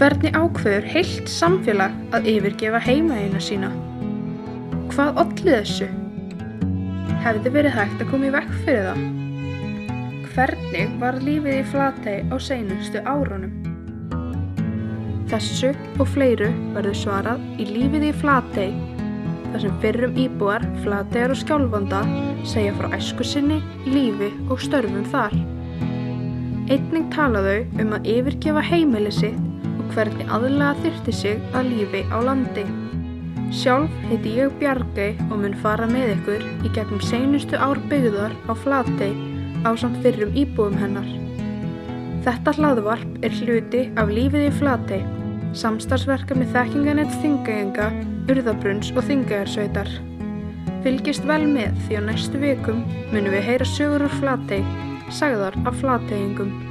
Hvernig ákveður heilt samfélag að yfirgefa heimaðina sína? Hvað olli þessu? Hefði verið hægt að koma í vekk fyrir það? Hvernig var lífið í Flatey á seinustu árunum? Þessu og fleiru verður svarað í lífið í Flatey þar sem fyrrum íbúar, Flateyjar og Skjálfanda segja frá æsku sinni, lífi og störfum þar. Einning tala þau um að yfirgefa heimili sitt hvernig aðlega þyrti sig að lífi á landi. Sjálf heiti ég Bjargei og mun fara með ykkur í gegnum seinustu ár byggðar á Flatey á samt fyrrum íbúum hennar. Þetta hlaðvarp er hluti af lífið í Flatey, samstarfsverka með þekkinganett þingæginga, urðabrunns og þingæjarsveitar. Fylgist vel með því á næstu vikum munum við heyra sögur úr Flatey, sagðar af Flateyingum.